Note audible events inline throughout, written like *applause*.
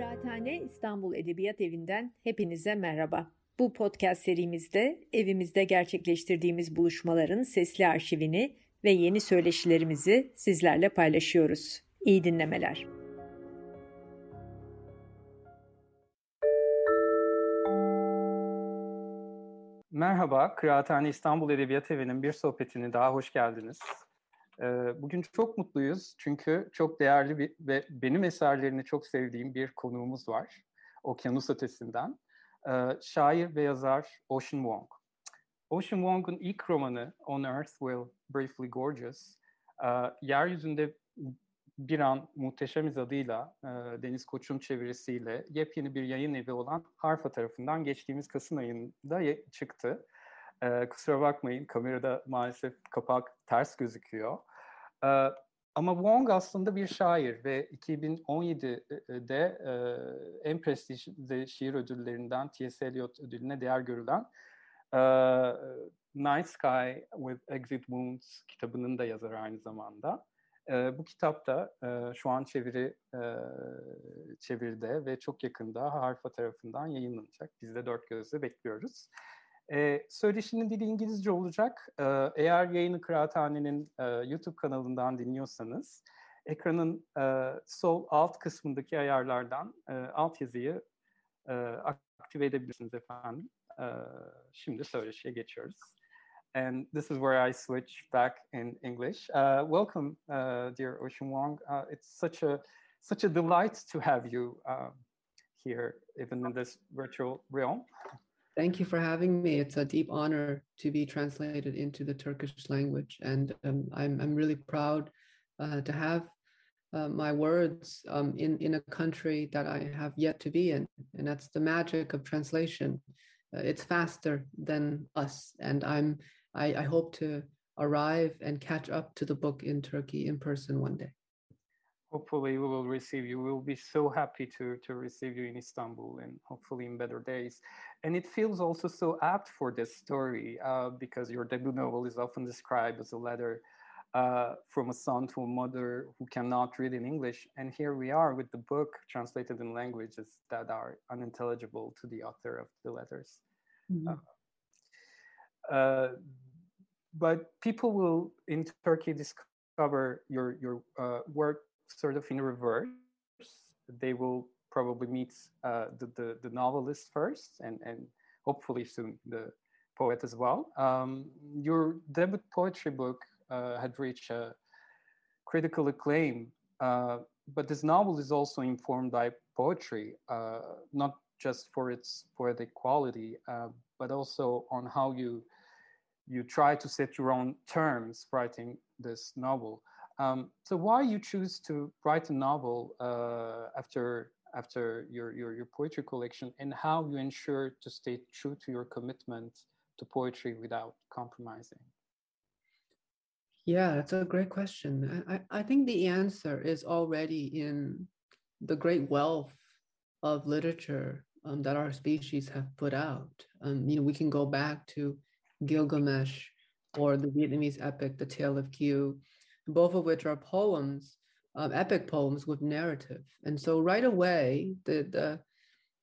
Kıraathane İstanbul Edebiyat Evi'nden hepinize merhaba. Bu podcast serimizde evimizde gerçekleştirdiğimiz buluşmaların sesli arşivini ve yeni söyleşilerimizi sizlerle paylaşıyoruz. İyi dinlemeler. Merhaba, Kıraathane İstanbul Edebiyat Evi'nin bir sohbetini daha hoş geldiniz. Bugün çok mutluyuz çünkü çok değerli bir ve benim eserlerini çok sevdiğim bir konuğumuz var. Okyanus Ötesi'nden. Şair ve yazar Ocean Wong. Ocean Wong'un ilk romanı On Earth Will Briefly Gorgeous, yeryüzünde bir an muhteşemiz adıyla Deniz Koç'un çevirisiyle yepyeni bir yayın evi olan Harfa tarafından geçtiğimiz Kasım ayında çıktı. Kusura bakmayın kamerada maalesef kapak ters gözüküyor. Ama Wong aslında bir şair ve 2017'de e, en prestijli şiir ödüllerinden T.S. Eliot ödülüne değer görülen Night Sky with Exit Wounds kitabının da yazarı aynı zamanda. E, bu kitap da e, şu an çeviri e, çevirde ve çok yakında Harfa tarafından yayınlanacak. Biz de dört gözle bekliyoruz. E, söyleşinin dili İngilizce olacak. E, eğer yayını Kıraathane'nin e, YouTube kanalından dinliyorsanız ekranın e, sol alt kısmındaki ayarlardan e, alt yazıyı e, aktive edebilirsiniz efendim. E, şimdi söyleşiye geçiyoruz. And this is where I switch back in English. Uh, welcome, uh, dear Ocean Wong. Uh, it's such a such a delight to have you uh, here, even in this virtual realm. Thank you for having me. It's a deep honor to be translated into the Turkish language, and um, I'm I'm really proud uh, to have uh, my words um, in in a country that I have yet to be in, and that's the magic of translation. Uh, it's faster than us, and I'm I, I hope to arrive and catch up to the book in Turkey in person one day. Hopefully, we will receive you. We'll be so happy to, to receive you in Istanbul and hopefully in better days. And it feels also so apt for this story uh, because your debut novel is often described as a letter uh, from a son to a mother who cannot read in English. And here we are with the book translated in languages that are unintelligible to the author of the letters. Mm-hmm. Uh, uh, but people will in Turkey discover your your uh, work sort of in reverse. They will probably meet uh, the, the, the novelist first, and and hopefully soon the poet as well. Um, your debut poetry book uh, had reached critical acclaim, uh, but this novel is also informed by poetry, uh, not just for its poetic quality, but also on how you you try to set your own terms writing this novel. Um, so why you choose to write a novel uh, after after your, your your poetry collection, and how you ensure to stay true to your commitment to poetry without compromising? Yeah, that's a great question. I, I think the answer is already in the great wealth of literature um, that our species have put out. Um, you know, we can go back to Gilgamesh or the Vietnamese epic, The Tale of Kieu, both of which are poems, um, epic poems with narrative. And so right away, the, the,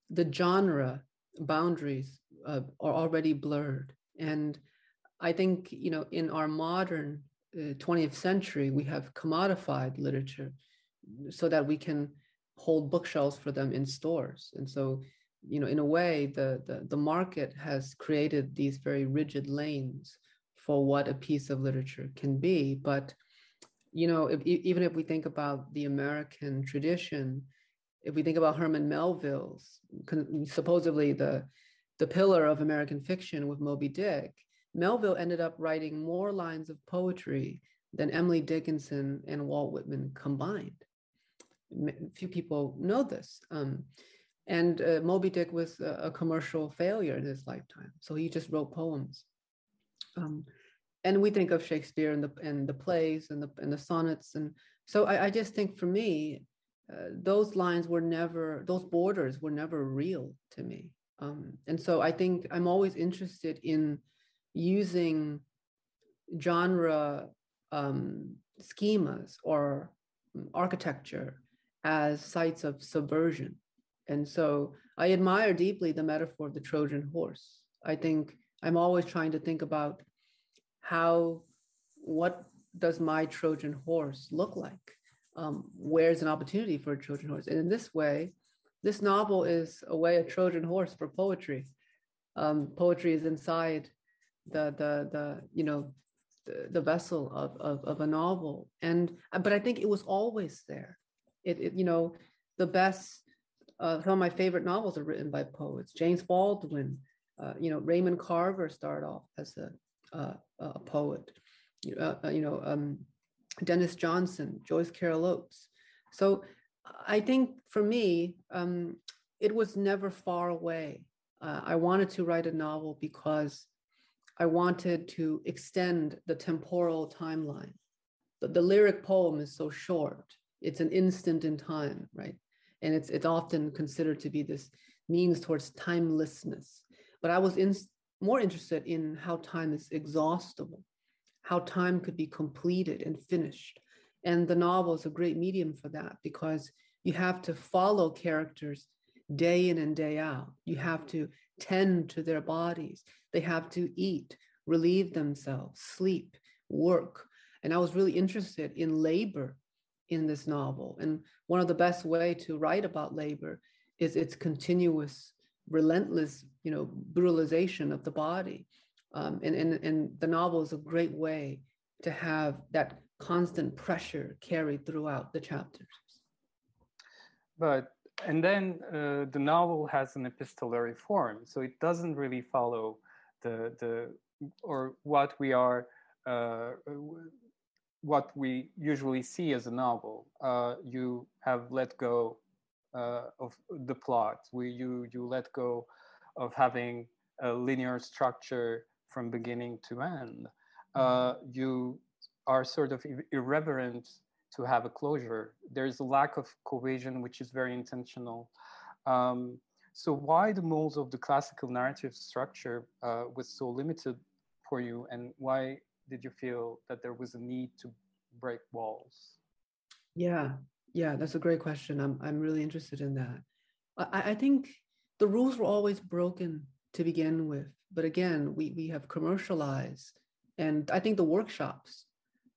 the genre boundaries uh, are already blurred. And I think, you know, in our modern uh, 20th century, we have commodified literature so that we can hold bookshelves for them in stores. And so you know, in a way, the, the, the market has created these very rigid lanes for what a piece of literature can be. But, you know, if, even if we think about the American tradition, if we think about Herman Melville's, supposedly the, the pillar of American fiction with Moby Dick, Melville ended up writing more lines of poetry than Emily Dickinson and Walt Whitman combined. Few people know this. Um, and uh, Moby Dick was a, a, commercial failure in his lifetime. So he just wrote poems. Um, and we think of Shakespeare and the and the plays and the and the sonnets. And so I, I just think for me, uh, those lines were never, those borders were never real to me. Um, and so I think I'm always interested in using genre um, schemas or architecture as sites of subversion And so I admire deeply the metaphor of the Trojan horse. I think I'm always trying to think about how, what does my Trojan horse look like? Um, where's an opportunity for a Trojan horse? And in this way, this novel is a way a Trojan horse for poetry. Um, poetry is inside the the the you know the, the vessel of, of, of a novel, and but I think it was always there. It, it you know the best uh, some of my favorite novels are written by poets. James Baldwin, uh, you know Raymond Carver started off as a a poet. Uh, uh, you know um, Denis Johnson, Joyce Carol Oates. So I think for me, um, it was never far away. Uh, I wanted to write a novel because I wanted to extend the temporal timeline. The, the lyric poem is so short, it's an instant in time, right? And it's, it's often considered to be this means towards timelessness. But I was in, more interested in how time is exhaustible, how time could be completed and finished. And the novel is a great medium for that because you have to follow characters day in and day out. You have to tend to their bodies. They have to eat, relieve themselves, sleep, work. And I was really interested in labor in this novel. And one of the best way to write about labor is its continuous, relentless, you know, brutalization of the body. Um, and, and, and the novel is a great way to have that constant pressure carried throughout the chapters. But and then uh, the novel has an epistolary form, so it doesn't really follow the the or what we are uh, what we usually see as a novel. Uh, you have let go uh, of the plot. where you you let go of having a linear structure from beginning to end. Uh, you are sort of irreverent to have a closure. There's a lack of cohesion, which is very intentional. Um, so why the molds of the classical narrative structure uh, was so limited for you, and why did you feel that there was a need to break walls? Yeah, yeah, that's a great question. I'm I'm really interested in that. I, I think the rules were always broken to begin with, but again, we we have commercialized, and I think the workshops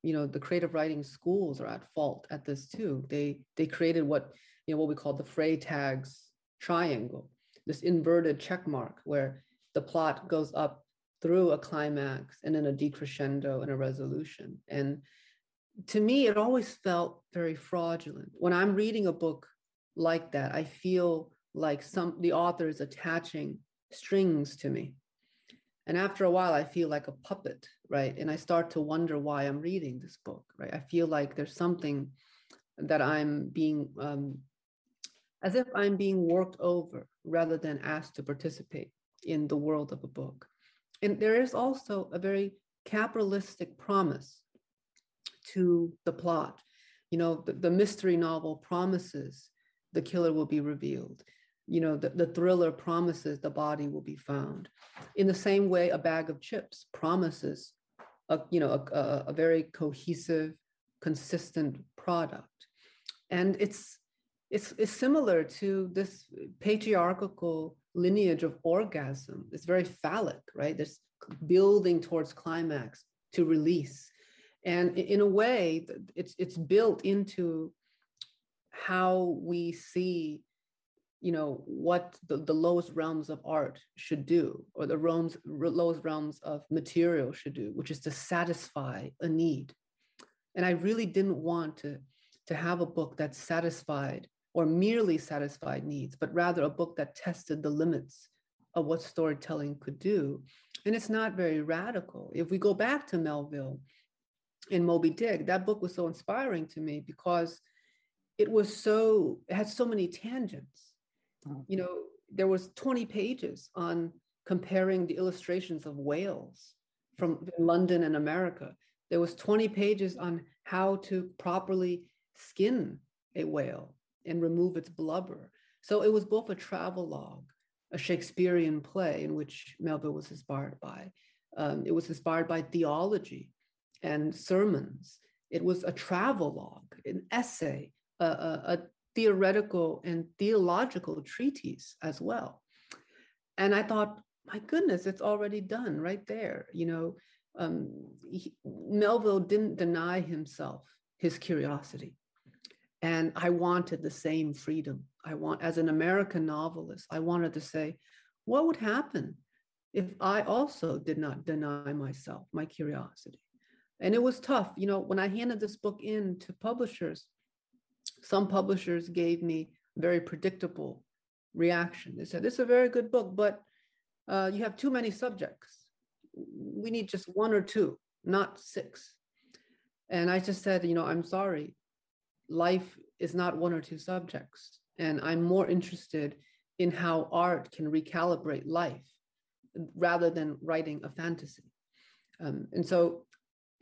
you know the creative writing schools are at fault at this too they they created what you know what we call the freytag's triangle this inverted check mark where the plot goes up through a climax and then a decrescendo and a resolution and to me it always felt very fraudulent when i'm reading a book like that i feel like some the author is attaching strings to me and after a while, I feel like a puppet, right? And I start to wonder why I'm reading this book, right? I feel like there's something that I'm being, um, as if I'm being worked over rather than asked to participate in the world of a book. And there is also a very capitalistic promise to the plot. You know, the, the mystery novel promises the killer will be revealed you know, the, the thriller promises the body will be found. In the same way, a bag of chips promises a, you know, a, a, a very cohesive, consistent product. And it's, it's, it's similar to this patriarchal lineage of orgasm. It's very phallic, right? There's building towards climax to release. And in a way, it's, it's built into how we see you know what the, the lowest realms of art should do or the realms lowest realms of material should do which is to satisfy a need. And i really didn't want to to have a book that satisfied or merely satisfied needs but rather a book that tested the limits of what storytelling could do. And it's not very radical. If we go back to melville in moby dick that book was so inspiring to me because it was so it had so many tangents Mm. you know, there was 20 pages on comparing the illustrations of whales from London and America. There was 20 pages on how to properly skin a whale and remove its blubber. So it was both a travel log, a Shakespearean play in which Melville was inspired by. Um, it was inspired by theology and sermons. It was a travel log, an essay, a, a, theoretical and theological treatise as well. And I thought, my goodness, it's already done right there. You know, um, he, Melville didn't deny himself his curiosity. And I wanted the same freedom. I want, as an American novelist, I wanted to say, what would happen if I also did not deny myself my curiosity? And it was tough. You know, when I handed this book in to publishers, some publishers gave me very predictable reaction. They said, This is a very good book, but uh, you have too many subjects. We need just one or two, not six. And I just said, You know, I'm sorry. Life is not one or two subjects. And I'm more interested in how art can recalibrate life rather than writing a fantasy. Um, and so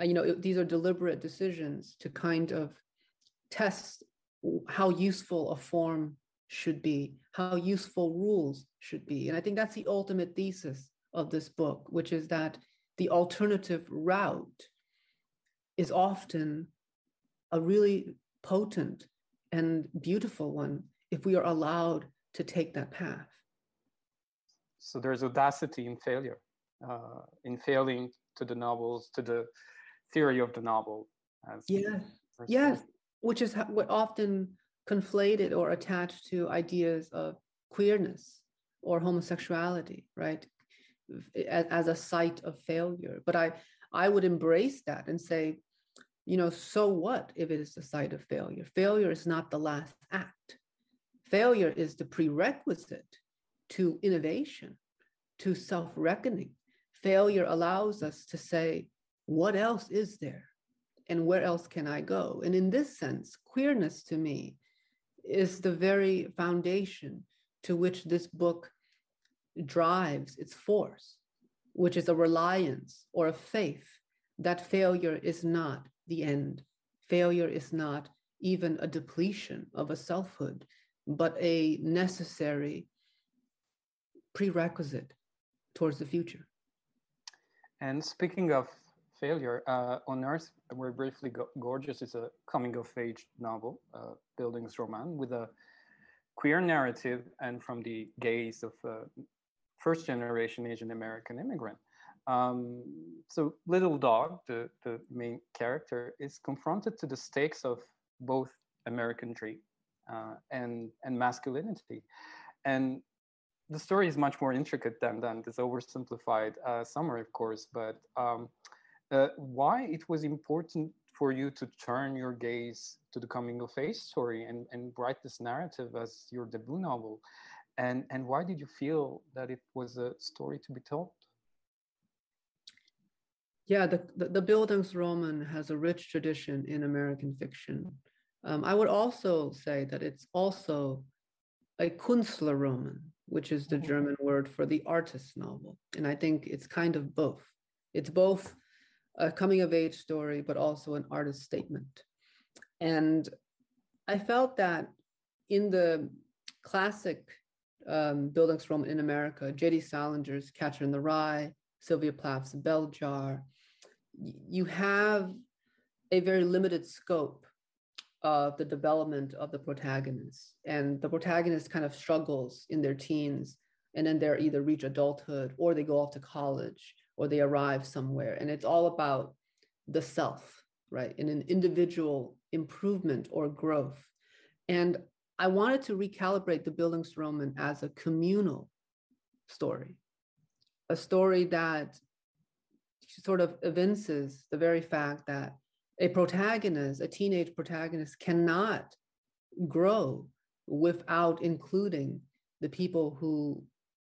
you know, these are deliberate decisions to kind of test how useful a form should be, how useful rules should be. And I think that's the ultimate thesis of this book, which is that the alternative route is often a really potent and beautiful one if we are allowed to take that path. So there's audacity in failure, uh, in failing to the novels, to the theory of the novel. As yes, yes, which is what often conflated or attached to ideas of queerness or homosexuality, right? As, as a site of failure. But I, I would embrace that and say, you know, so what if it is a site of failure? Failure is not the last act. Failure is the prerequisite to innovation, to self reckoning. Failure allows us to say, what else is there? And where else can I go? And in this sense, queerness to me is the very foundation to which this book drives its force, which is a reliance or a faith that failure is not the end. Failure is not even a depletion of a selfhood, but a necessary prerequisite towards the future. And speaking of failure. Uh, on Earth, We're Briefly Gorgeous is a coming of age novel, uh, Bildungsroman, with a queer narrative and from the gaze of a first generation Asian American immigrant. Um, so Little Dog, the, the main character, is confronted to the stakes of both American dream uh, and, and masculinity. And the story is much more intricate than, than this oversimplified uh, summary, of course, but um, uh, why it was important for you to turn your gaze to the coming of age story and, and write this narrative as your debut novel? And and why did you feel that it was a story to be told? Yeah the the, the bildungsroman has a rich tradition in american fiction. Um, i would also say that it's also a kunstlerroman which is the mm-hmm. german word for the artist novel. And i think it's kind of both. It's both a coming of age story, but also an artist statement. And I felt that in the classic um, Bildungsroman in America, J.D. Salinger's Catcher in the Rye, Sylvia Plath's Bell Jar, you have a very limited scope of the development of the protagonist. And the protagonist kind of struggles in their teens, and then they're either reach adulthood or they go off to college or they arrive somewhere. And it's all about the self, right? And an individual improvement or growth. And I wanted to recalibrate the Bildungsroman as a communal story, a story that sort of evinces the very fact that a protagonist, a teenage protagonist, cannot grow without including the people who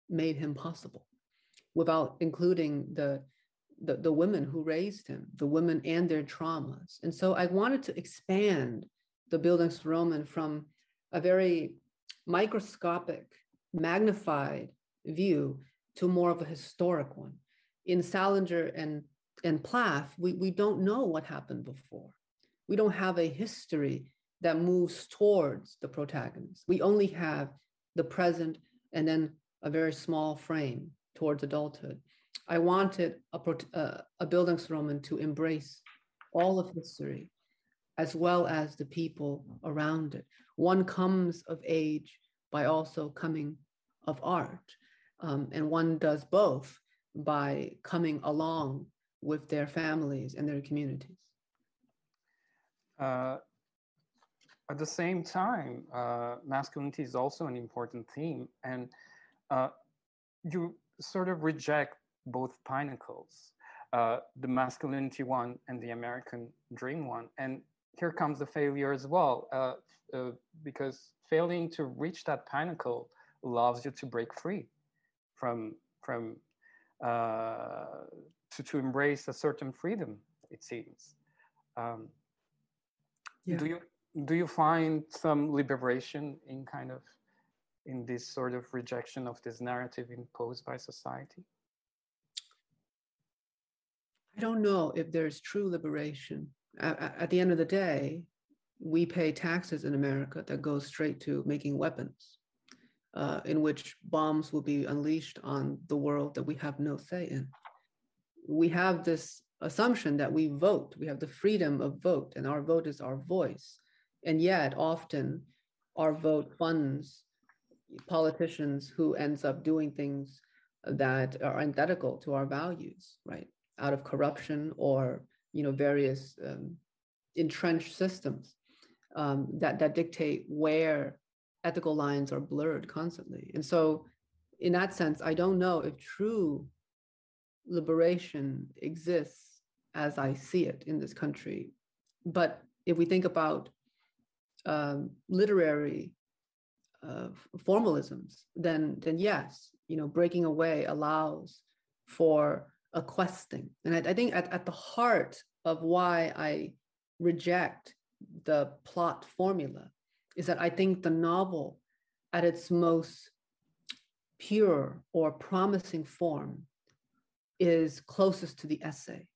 made him possible without including the, the, the women who raised him, the women and their traumas. And so I wanted to expand the Bildungsroman from a very microscopic, magnified view to more of a historic one. In Salinger and, and Plath, we, we don't know what happened before. We don't have a history that moves towards the protagonist. We only have the present and then a very small frame towards adulthood. I wanted a, uh, a Bildungsroman to embrace all of history as well as the people around it. One comes of age by also coming of art, um, and one does both by coming along with their families and their communities. Uh, at the same time, uh, masculinity is also an important theme, and uh, you sort of reject both pinnacles, uh, the masculinity one and the American dream one. And here comes the failure as well, uh, uh, because failing to reach that pinnacle allows you to break free from from uh, to to embrace a certain freedom. It seems. Um, yeah. Do you do you find some liberation in kind of in this sort of rejection of this narrative imposed by society? I don't know if there's true liberation. At, the end of the day, we pay taxes in America that go straight to making weapons, uh, in which bombs will be unleashed on the world that we have no say in. We have this assumption that we vote, we have the freedom of vote, and our vote is our voice. And yet, often, our vote funds politicians who ends up doing things that are antithetical to our values, right? Out of corruption or you know various um, entrenched systems um, that that dictate where ethical lines are blurred constantly. And so, in that sense, I don't know if true liberation exists as I see it in this country. But if we think about um, literary uh, formalisms, then then yes, you know, breaking away allows for a questing. And I, I think at, at the heart of why I reject the plot formula is that I think the novel at its most pure or promising form is closest to the essay,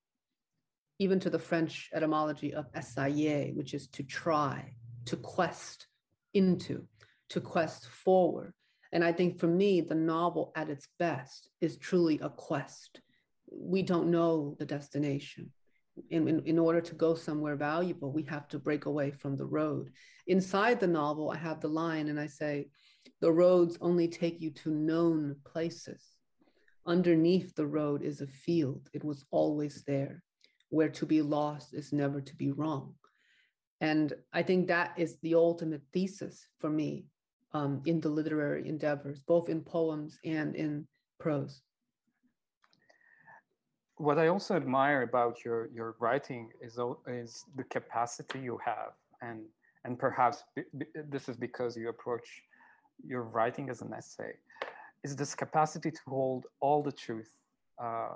even to the French etymology of essayer, which is to try, to quest into to quest forward. And I think for me, the novel at its best is truly a quest. We don't know the destination. In, in, in, order to go somewhere valuable, we have to break away from the road. Inside the novel, I have the line and I say, the roads only take you to known places. Underneath the road is a field. It was always there. Where to be lost is never to be wrong. And I think that is the ultimate thesis for me um, in the literary endeavors, both in poems and in prose. What I also admire about your, your writing is, is the capacity you have. And, and perhaps this is because you approach your writing as an essay, is this capacity to hold all the truth, uh,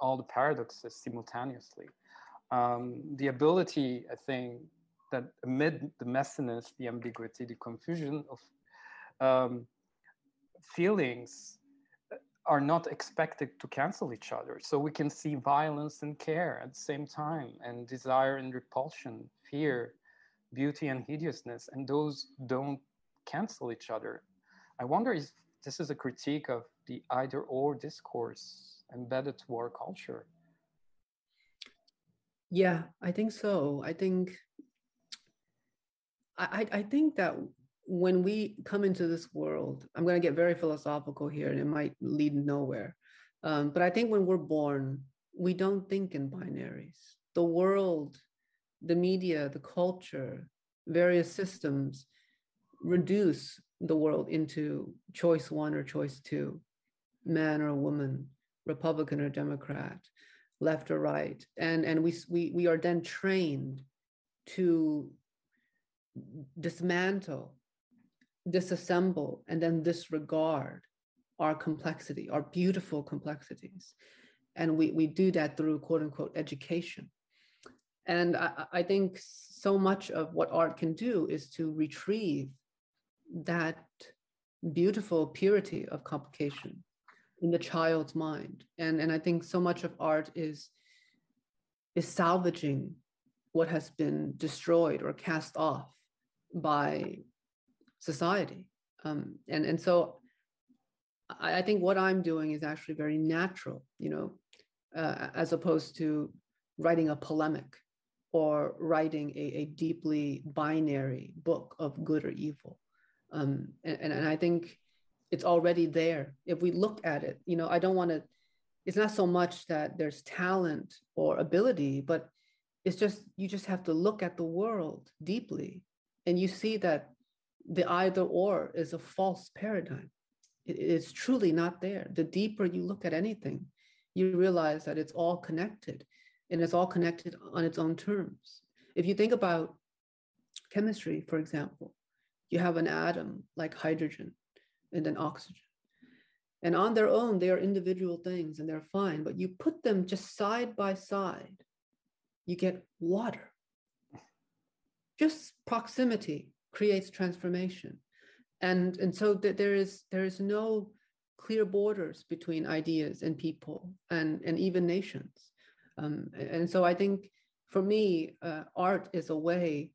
all the paradoxes simultaneously. Um, the ability, I think, that amid the messiness, the ambiguity, the confusion of um, feelings are not expected to cancel each other. So we can see violence and care at the same time, and desire and repulsion, fear, beauty and hideousness, and those don't cancel each other. I wonder if this is a critique of the either or discourse embedded to our culture. Yeah, I think so. I think I, I think that when we come into this world, I'm going to get very philosophical here and it might lead nowhere. Um, but I think when we're born, we don't think in binaries. The world, the media, the culture, various systems reduce the world into choice one or choice two, man or woman, Republican or Democrat, left or right. And, and we, we, we are then trained to dismantle disassemble and then disregard our complexity, our beautiful complexities. And we, we do that through quote unquote education. And I, I think so much of what art can do is to retrieve that beautiful purity of complication in the child's mind. And, and I think so much of art is, is salvaging what has been destroyed or cast off by society. Um, and, and so I, I, think what I'm doing is actually very natural, you know, uh, as opposed to writing a polemic or writing a, a deeply binary book of good or evil. Um, and, and I think it's already there. If we look at it, you know, I don't want to, it's not so much that there's talent or ability, but it's just, you just have to look at the world deeply and you see that the either or is a false paradigm. It is truly not there. The deeper you look at anything, you realize that it's all connected and it's all connected on its own terms. If you think about chemistry, for example, you have an atom like hydrogen and then oxygen. And on their own, they are individual things and they're fine, but you put them just side by side, you get water. Just proximity creates transformation. And, and so th- there, is, there is no clear borders between ideas and people and, and even nations. Um, and so I think for me, uh, art is a way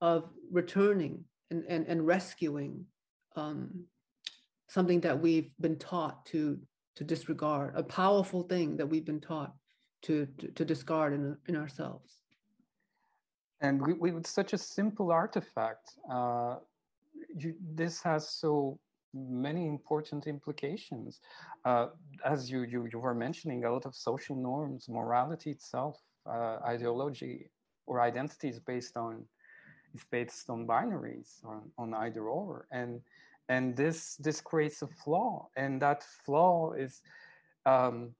of returning and, and, and rescuing um, something that we've been taught to, to disregard, a powerful thing that we've been taught to, to, to discard in, in ourselves. And we, with such a simple artifact, uh, you, this has so many important implications. Uh, as you, you, you were mentioning, a lot of social norms, morality itself, uh, ideology or identity is based on is based on binaries, on, on either or. And and this this creates a flaw, and that flaw is um,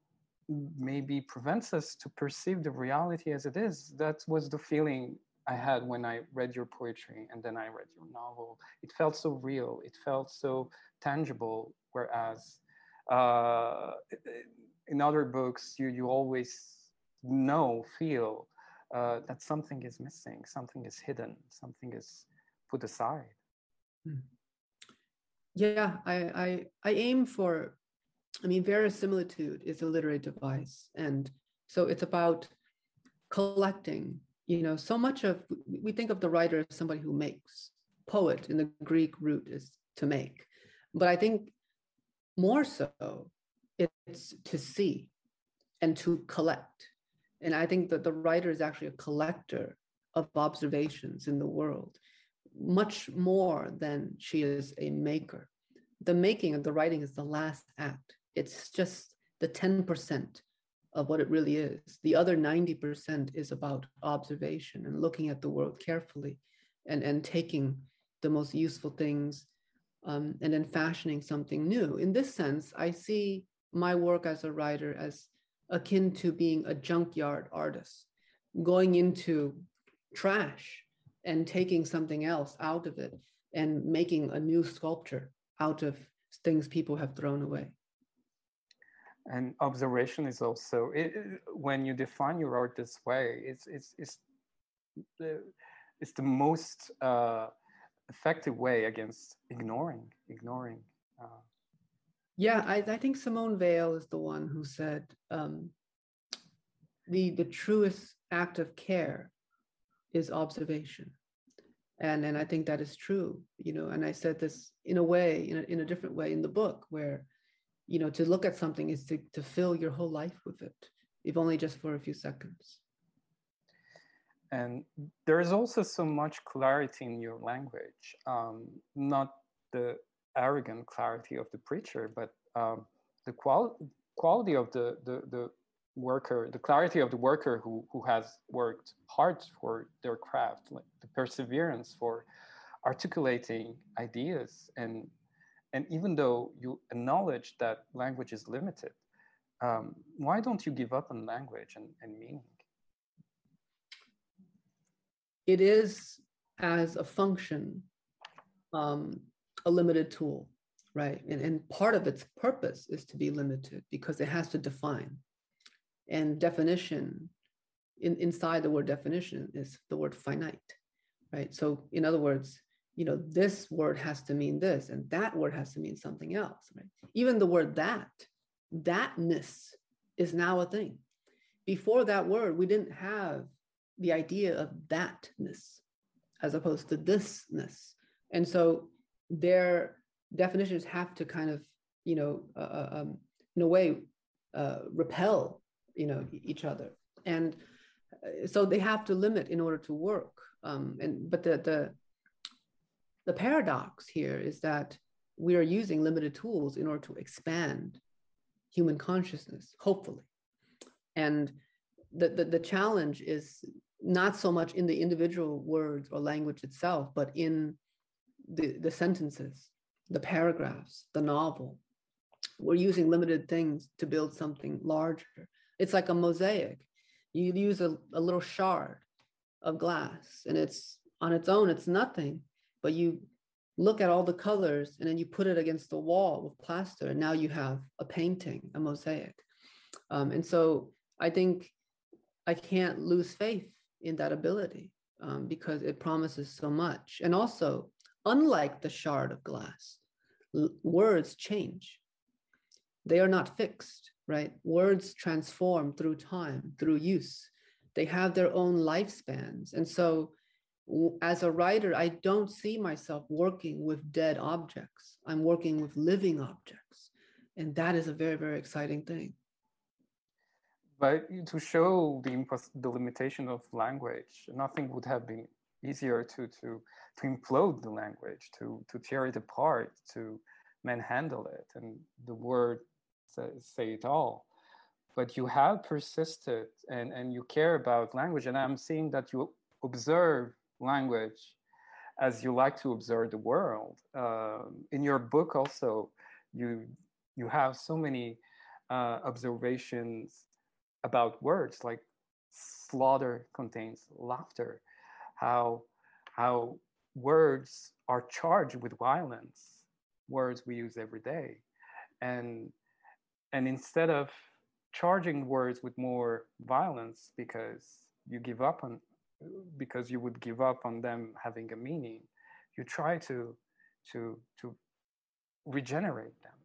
maybe prevents us to perceive the reality as it is. That was the feeling I had when I read your poetry and then I read your novel. It felt so real. It felt so tangible. Whereas uh, in other books, you you always know, feel uh, that something is missing, something is hidden, something is put aside. Hmm. Yeah, I, I I aim for. I mean, verisimilitude is a literary device, and so it's about collecting you know so much of we think of the writer as somebody who makes poet in the greek root is to make. But i think more so it's to see and to collect. And i think that the writer is actually a collector of observations in the world much more than she is a maker. The making of the writing is the last act. It's just the 10% of what it really is. The other 90% is about observation and looking at the world carefully and, and taking the most useful things um, and then fashioning something new. In this sense, I see my work as a writer as akin to being a junkyard artist, going into trash and taking something else out of it and making a new sculpture out of things people have thrown away and observation is also it, when you define your art this way it's it's it's the, it's the most uh, effective way against ignoring ignoring uh, yeah I, I think simone weil is the one who said um, the the truest act of care is observation. And and i think that is true you know and i said this in a way in a, in a different way in the book where you know to look at something is to, to fill your whole life with it if only just for a few seconds. And there is also so much clarity in your language um, not the arrogant clarity of the preacher but um, the qual- quality of the, the, the worker the clarity of the worker who, who has worked hard for their craft like the perseverance for articulating ideas and and even though you acknowledge that language is limited, um, why don't you give up on language and, and meaning? It is, as a function, um, a limited tool, right? And, and part of its purpose is to be limited because it has to define. And definition, in, inside the word definition, is the word finite, right? So, in other words, you know, this word has to mean this and that word has to mean something else, right? Even the word that, thatness is now a thing. Before that word, we didn't have the idea of thatness as opposed to thisness. And so their definitions have to kind of, you know, uh, uh um, in a way, uh, repel, you know, each other. And so they have to limit in order to work. Um, and but the the the paradox here is that we are using limited tools in order to expand human consciousness, hopefully. And the, the, the challenge is not so much in the individual words or language itself, but in the, the sentences, the paragraphs, the novel. We're using limited things to build something larger. It's like a mosaic. You use a, a little shard of glass, and it's on its own, it's nothing, but you look at all the colors and then you put it against the wall with plaster, and now you have a painting, a mosaic. Um, and so I think I can't lose faith in that ability um, because it promises so much. And also, unlike the shard of glass, l- words change. They are not fixed, right? Words transform through time, through use. They have their own lifespans. And so, as a writer, I don't see myself working with dead objects. I'm working with living objects. And that is a very, very exciting thing. But to show the, the limitation of language, nothing would have been easier to, to, to implode the language, to, to tear it apart, to manhandle it. And the word say, say it all. But you have persisted and, and you care about language. And I'm seeing that you observe language as you like to observe the world. Um, in your book also, you, you have so many uh, observations about words like slaughter contains laughter how how words are charged with violence words we use every day and and instead of charging words with more violence because you give up on because you would give up on them having a meaning you try to to to regenerate them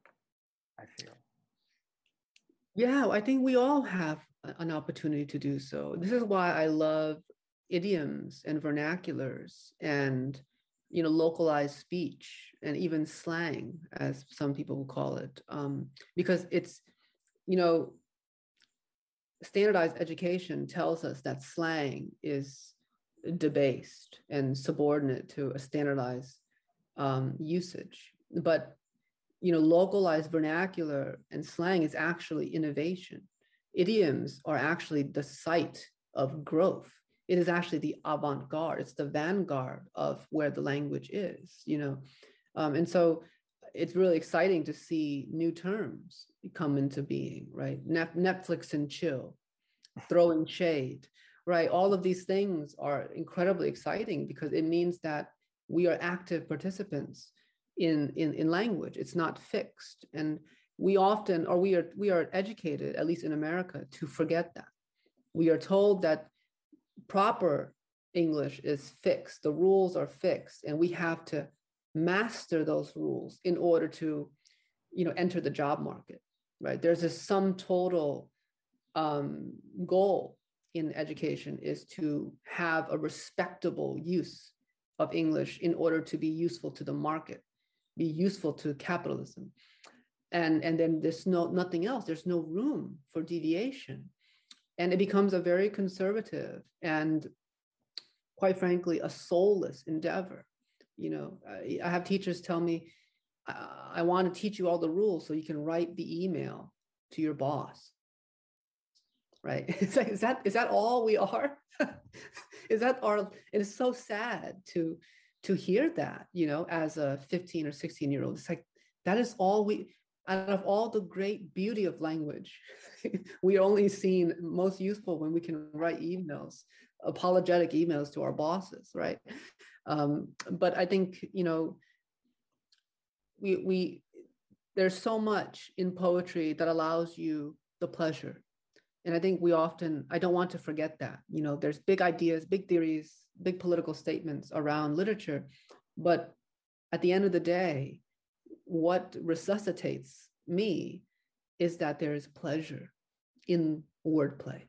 i feel yeah, I think we all have an opportunity to do so. This is why I love idioms and vernaculars and you know localized speech and even slang as some people will call it um, because it's you know standardized education tells us that slang is debased and subordinate to a standardized um, usage but you know, localized vernacular and slang is actually innovation. Idioms are actually the site of growth. It is actually the avant-garde. It's the vanguard of where the language is, you know. Um, and so it's really exciting to see new terms come into being, right? Netflix and chill, throwing shade, right? All of these things are incredibly exciting because it means that we are active participants in, in, in language. It's not fixed. And we often, or we are, we are educated, at least in America, to forget that. We are told that proper English is fixed, the rules are fixed, and we have to master those rules in order to, you know, enter the job market, right? There's a sum total um, goal in education is to have a respectable use of English in order to be useful to the market be useful to capitalism. And and then there's no nothing else. There's no room for deviation. And it becomes a very conservative and quite frankly a soulless endeavor. You know i, I have teachers tell me I, want to teach you all the rules so you can write the email to your boss right *laughs* it's like is that is that all we are *laughs* is that our it is so sad to to hear that, you know, as a 15 or 16 year old. It's like, that is all we, out of all the great beauty of language, *laughs* we are only seen most useful when we can write emails, apologetic emails to our bosses, right? Um, but I think, you know, we, we, there's so much in poetry that allows you the pleasure. And I think we often, I don't want to forget that. You know, there's big ideas, big theories, big political statements around literature. But at the end of the day, what resuscitates me is that there is pleasure in wordplay.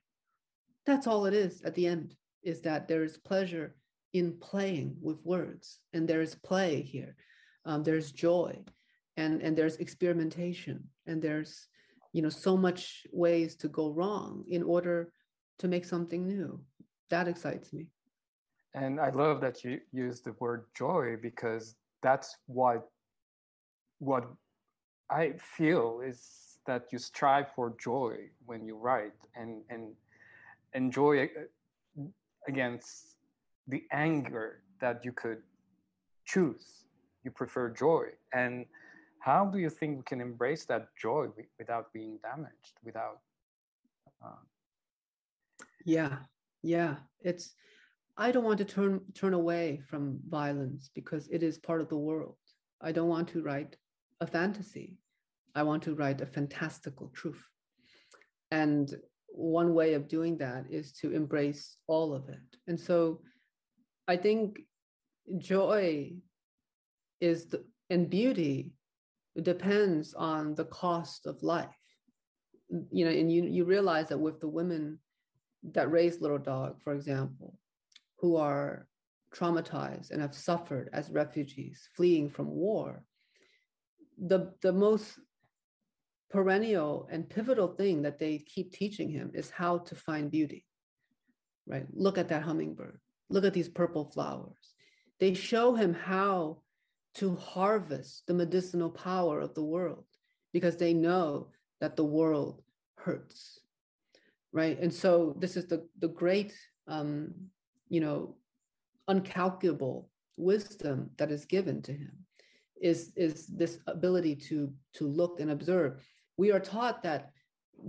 That's all it is at the end, is that there is pleasure in playing with words. And there is play here. Um, there's joy and, and there's experimentation and there's you know so much ways to go wrong in order to make something new. That excites me. And I love that you use the word joy because that's what what I feel is that you strive for joy when you write and and enjoy uh, against the anger that you could choose. You prefer joy? And how do you think we can embrace that joy without being damaged without uh... yeah yeah. It's i don't want to turn turn away from violence because it is part of the world. I don't want to write a fantasy. I want to write a fantastical truth. And one way of doing that is to embrace all of it. And so i think joy is the and beauty depends on the cost of life. You know, and you, you realize that with the women that raise little dog, for example, who are traumatized and have suffered as refugees fleeing from war, the, the most perennial and pivotal thing that they keep teaching him is how to find beauty, right? Look at that hummingbird. Look at these purple flowers. They show him how to harvest the medicinal power of the world because they know that the world hurts right? And so this is the the great um you know uncalculable wisdom that is given to him is is this ability to to look and observe. We are taught that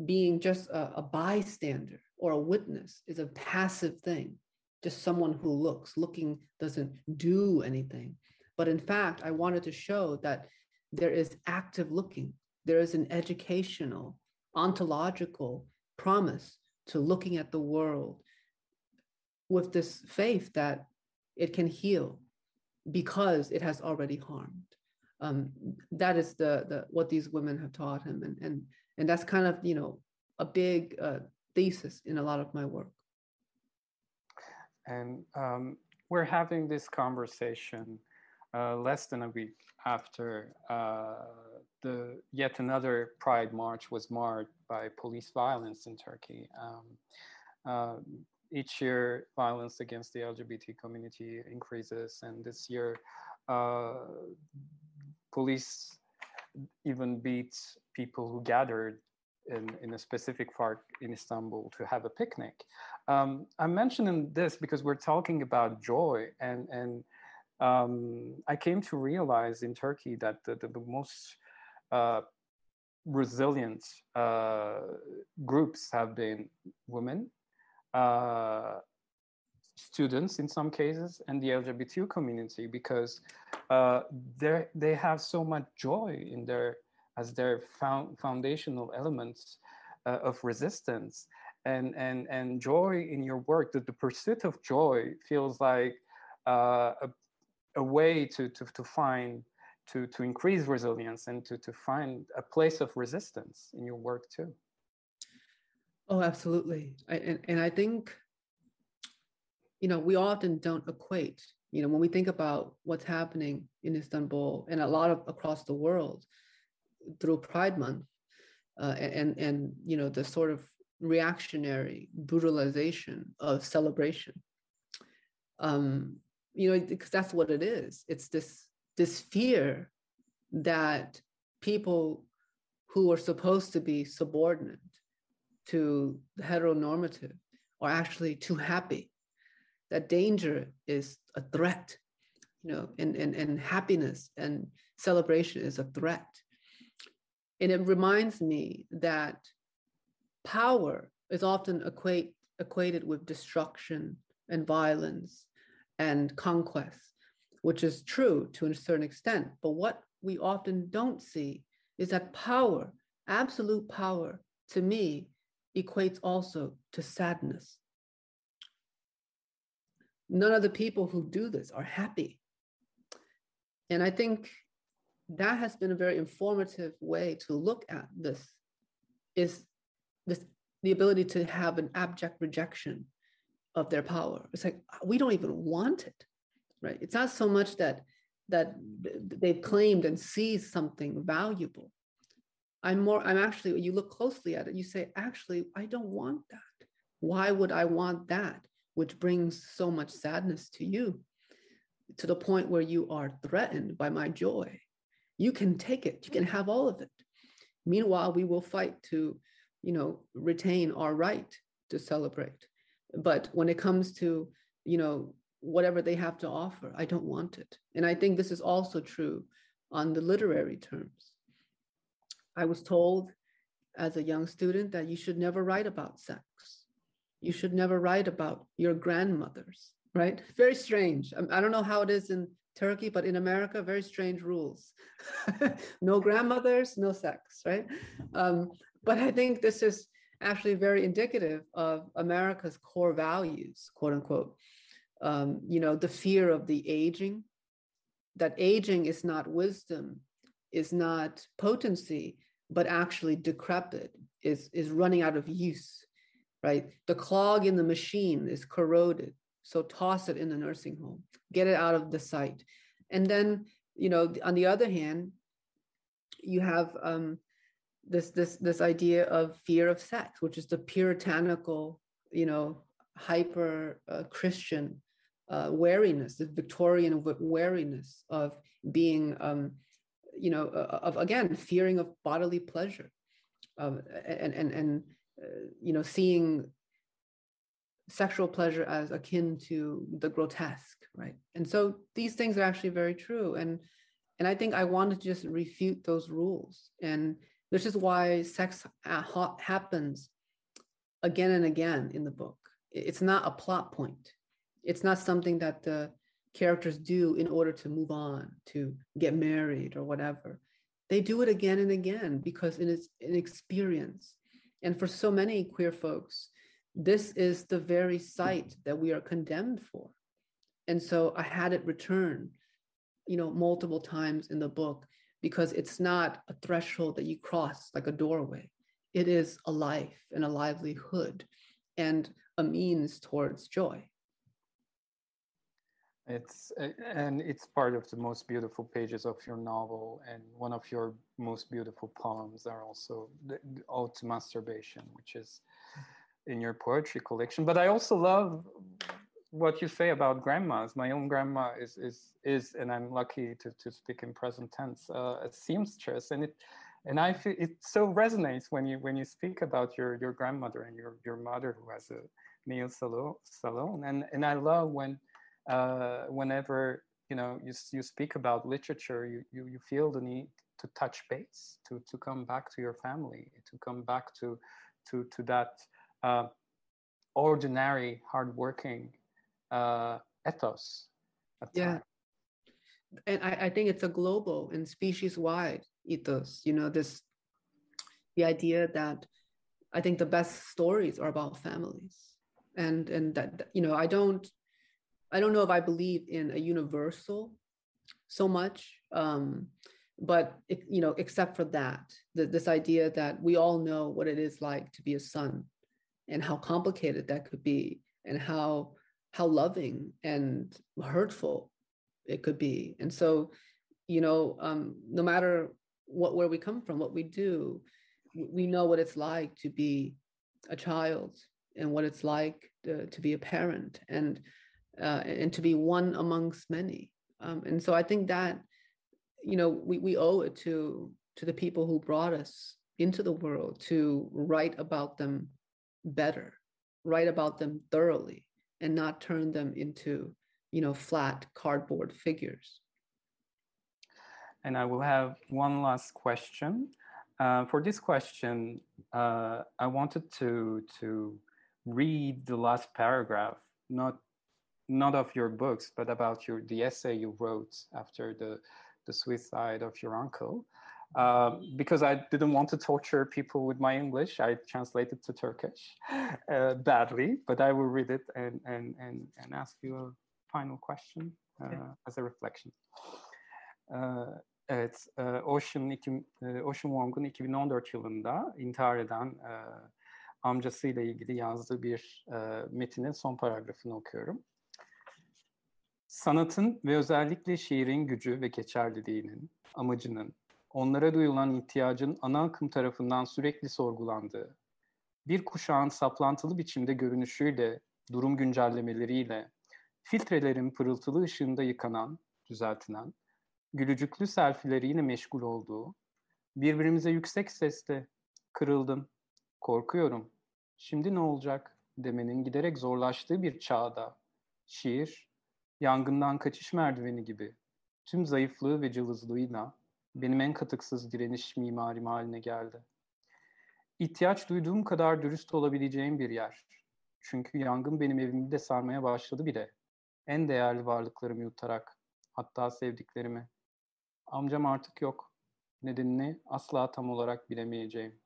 being just a, a bystander or a witness is a passive thing just someone who looks. Looking doesn't do anything but in fact, I wanted to show that there is active looking, there is an educational, ontological promise to looking at the world with this faith that it can heal because it has already harmed. Um, that is the, the what these women have taught him, and and and that's kind of you know a big uh, thesis in a lot of my work. And um, we're having this conversation uh, less than a week after uh, the yet another Pride march was marred by police violence in Turkey. Um, uh, each year, violence against the LGBT community increases, and this year, uh, police even beat people who gathered in, in, a specific park in Istanbul to have a picnic. Um, I'm mentioning this because we're talking about joy and and um, I came to realize in Turkey that the, the, the most uh, resilient uh, groups have been women, uh, students in some cases, and the LGBT community because uh, they have so much joy in their as their found, foundational elements uh, of resistance and and and joy in your work. That the pursuit of joy feels like uh, a a way to, to, to find to, to increase resilience and to, to find a place of resistance in your work too. Oh absolutely. I, and, and i think you know we often don't equate you know when we think about what's happening in istanbul and a lot of across the world through pride month uh, and and you know the sort of reactionary brutalization of celebration. Um, you know because that's what it is. It's this this fear that people who are supposed to be subordinate to the heteronormative are actually too happy. That danger is a threat you know and, and, and happiness and celebration is a threat. And it reminds me that power is often equate, equated with destruction and violence and conquest, which is true to a certain extent. But what we often don't see is that power, absolute power, to me, equates also to sadness. None of the people who do this are happy. And I think that has been a very informative way to look at this is this the ability to have an abject rejection of their power. It's like uh, we don't even want it, right? It's not so much that that they've claimed and seized something valuable. I'm more. I'm actually. You look closely at it. You say, actually, I don't want that. Why would I want that, which brings so much sadness to you, to the point where you are threatened by my joy? You can take it, you can have all of it. Meanwhile, we will fight to, you know, retain our right to celebrate. But when it comes to, you know, whatever they have to offer, I don't want it. And I think this is also true on the literary terms. I was told as a young student that you should never write about sex. You should never write about your grandmothers, right? Very strange. I don't know how it is in Turkey, but in America, very strange rules. *laughs* no grandmothers, no sex, right? Um, but I think this is actually very indicative of America's core values, quote unquote. Um, you know, the fear of the aging, that aging is not wisdom, is not potency, but actually decrepit, is, is running out of use, right? The clog in the machine is corroded. So toss it in the nursing home, get it out of the sight. And then, you know, on the other hand, you have um, this this this idea of fear of sex, which is the puritanical, you know, hyper uh, Christian uh, wariness, the Victorian wariness of being, um, you know, uh, of again fearing of bodily pleasure, um, and and and uh, you know seeing sexual pleasure as akin to the grotesque, right? And so these things are actually very true, and and I think I want to just refute those rules and this is why sex happens again and again in the book. It's not a plot point. It's not something that the characters do in order to move on, to get married or whatever. They do it again and again because it is an experience. And for so many queer folks, this is the very site that we are condemned for. And so I had it return, you know, multiple times in the book because it's not a threshold that you cross like a doorway. It is a life and a livelihood and a means towards joy. It's uh, and it's part of the most beautiful pages of your novel, and one of your most beautiful poems are also the, the to Masturbation, which is in your poetry collection. But I also love what you say about grandmas. My own grandma is is is, and I'm lucky to to speak in present tense, uh, a seamstress, and it and I feel it so resonates when you when you speak about your your grandmother and your your mother who has a nail salon salon, and and I love when uh, whenever you know you you speak about literature, you you you feel the need to touch base, to to come back to your family, to come back to to to that. Uh, ordinary, hardworking uh, ethos. Yeah. And I, I think it's a global and species wide ethos, you know, this the idea that I think the best stories are about families. And and that you know, I don't I don't know if I believe in a universal so much. Um, but it, you know, except for that, the, this idea that we all know what it is like to be a son and how complicated that could be and how how loving and hurtful it could be. And so, you know, um, no matter what where we come from, what we do, we know what it's like to be a child and what it's like to, to be a parent and uh, and to be one amongst many. Um, and so I think that you know we, we owe it to to the people who brought us into the world to write about them better, write about them thoroughly, and not turn them into, you know, flat cardboard figures. And I will have one last question. Uh, for this question, uh, I wanted to to read the last paragraph, not not of your books, but about your the essay you wrote after the the suicide of your uncle. Um, because I didn't want to torture people with my English, I translated to Turkish *laughs* uh, badly, but I will read it and, and, and, and ask you a final question uh, okay. as a reflection. Uh, evet, uh, Ocean, iki, uh, Ocean Wong'un 2014 yılında intihar eden e, amcasıyla ilgili yazdığı bir e, metinin son paragrafını okuyorum. Sanatın ve özellikle şiirin gücü ve geçerliliğinin, amacının, onlara duyulan ihtiyacın ana akım tarafından sürekli sorgulandığı, bir kuşağın saplantılı biçimde görünüşüyle, durum güncellemeleriyle, filtrelerin pırıltılı ışığında yıkanan, düzeltilen, gülücüklü selfileriyle meşgul olduğu, birbirimize yüksek sesle kırıldım, korkuyorum, şimdi ne olacak? demenin giderek zorlaştığı bir çağda, şiir, yangından kaçış merdiveni gibi tüm zayıflığı ve cılızlığıyla benim en katıksız direniş mimarim haline geldi. İhtiyaç duyduğum kadar dürüst olabileceğim bir yer. Çünkü yangın benim evimi de sarmaya başladı bile. En değerli varlıklarımı yutarak, hatta sevdiklerimi. Amcam artık yok. Nedenini asla tam olarak bilemeyeceğim.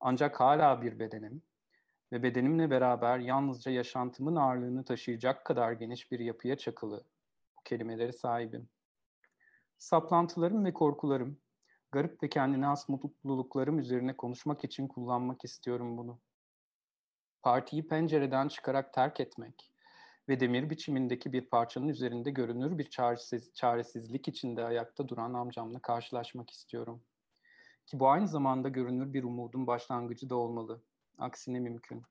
Ancak hala bir bedenim ve bedenimle beraber yalnızca yaşantımın ağırlığını taşıyacak kadar geniş bir yapıya çakılı bu kelimeleri sahibim. Saplantılarım ve korkularım, garip ve kendine has mutluluklarım üzerine konuşmak için kullanmak istiyorum bunu. Partiyi pencereden çıkarak terk etmek ve demir biçimindeki bir parçanın üzerinde görünür bir çaresiz, çaresizlik içinde ayakta duran amcamla karşılaşmak istiyorum. Ki bu aynı zamanda görünür bir umudun başlangıcı da olmalı. Aksine mümkün.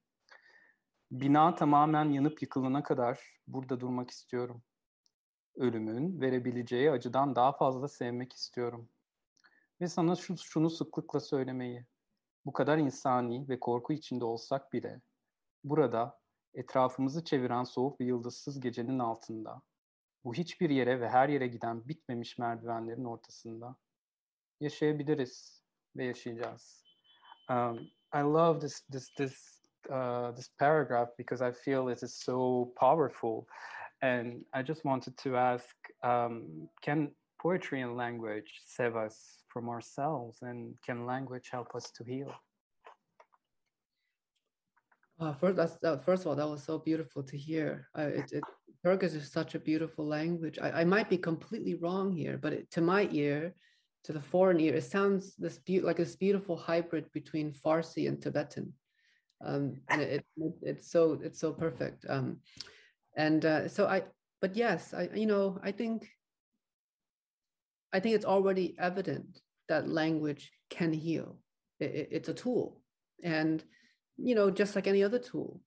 Bina tamamen yanıp yıkılana kadar burada durmak istiyorum. Ölümün verebileceği acıdan daha fazla sevmek istiyorum. Ve sana şu, şunu sıklıkla söylemeyi. Bu kadar insani ve korku içinde olsak bile burada etrafımızı çeviren soğuk ve yıldızsız gecenin altında bu hiçbir yere ve her yere giden bitmemiş merdivenlerin ortasında yaşayabiliriz ve yaşayacağız. Um, I love this this this uh, this paragraph because I feel it is so powerful, and I just wanted to ask: um, Can poetry and language save us from ourselves, and can language help us to heal? Uh, first, first of all, that was so beautiful to hear. Uh, it, it, Turkish is such a beautiful language. I, I might be completely wrong here, but it, to my ear, to the foreign ear, it sounds this be- like this beautiful hybrid between Farsi and Tibetan. Um, and it, it, it's so it's so perfect. Um, and uh, so I, but yes, I you know I think I think it's already evident that language can heal. It, it's a tool, and you know just like any other tool,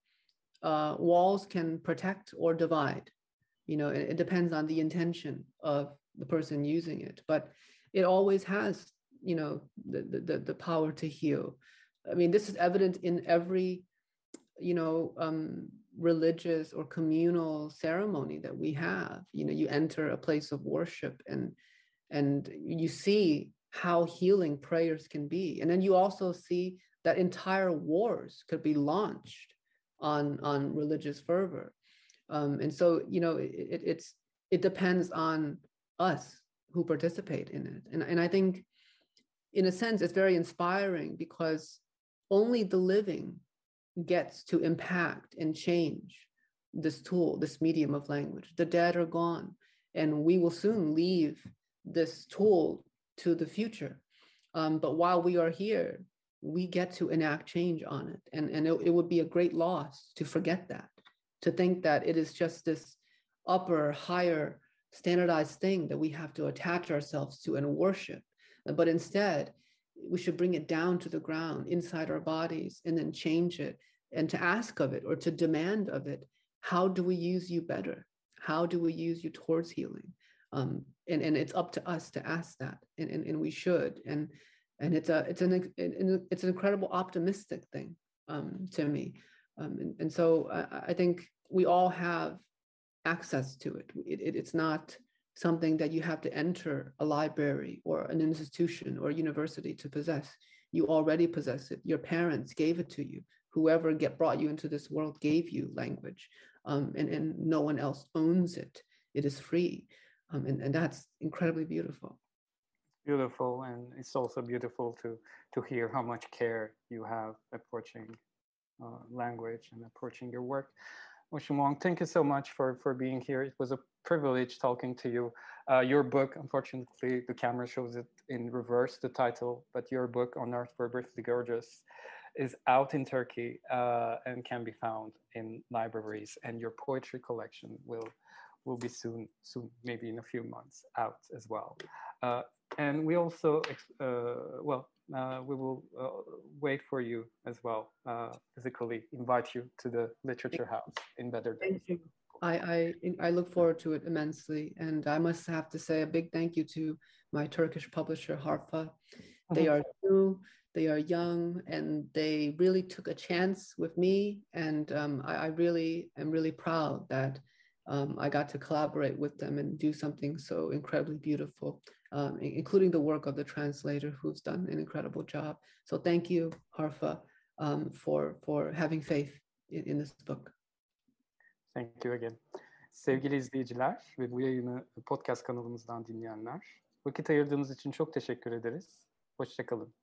uh, walls can protect or divide. You know, it, it depends on the intention of the person using it, but it always has you know the, the the power to heal i mean this is evident in every you know um religious or communal ceremony that we have. You know you enter a place of worship and and you see how healing prayers can be. And then you also see that entire wars could be launched on on religious fervor. Um and so you know it, it's it depends on us who participate in it. And, and I think, in a sense, it's very inspiring because only the living gets to impact and change this tool, this medium of language. The dead are gone, and we will soon leave this tool to the future. Um, but while we are here, we get to enact change on it. And, and it, it would be a great loss to forget that, to think that it is just this upper, higher standardized thing that we have to attach ourselves to and worship. But instead, we should bring it down to the ground inside our bodies and then change it and to ask of it or to demand of it how do we use you better? How do we use you towards healing? Um, and, and it's up to us to ask that, and, and, and we should. And and it's a it's an it's an incredible optimistic thing um, to me. Um, and, and so I, I think we all have access to it. It, it. It's not something that you have to enter a library or an institution or university to possess. You already possess it. Your parents gave it to you. Whoever get brought you into this world gave you language, um, and and no one else owns it. It is free, um, and and that's incredibly beautiful. Beautiful, and it's also beautiful to to hear how much care you have approaching uh, language and approaching your work. Vuong, thank you so much for, for being here. It was a privilege talking to you. Uh, your book, unfortunately, the camera shows it in reverse, the title, but your book, On Earth We're Briefly Gorgeous, is out in Turkey uh, and can be found in libraries, and your poetry collection will will be soon, soon, maybe in a few months out as well. Uh, and we also, uh, well, uh, we will uh, wait for you as well, uh, physically invite you to the Literature House in Better Days. Thank you. I, I, I look forward to it immensely. And I must have to say a big thank you to my Turkish publisher, Harfa. They mm-hmm. are new, they are young, and they really took a chance with me. And um, I, I, really am really proud that um, I got to collaborate with them and do something so incredibly beautiful, um, including the work of the translator who's done an incredible job. So thank you, Harfa, um, for, for having faith in, in this book. Thank you again. Sevgili izleyiciler ve bu yayını podcast kanalımızdan dinleyenler, vakit ayırdığınız için çok teşekkür ederiz. Hoşçakalın.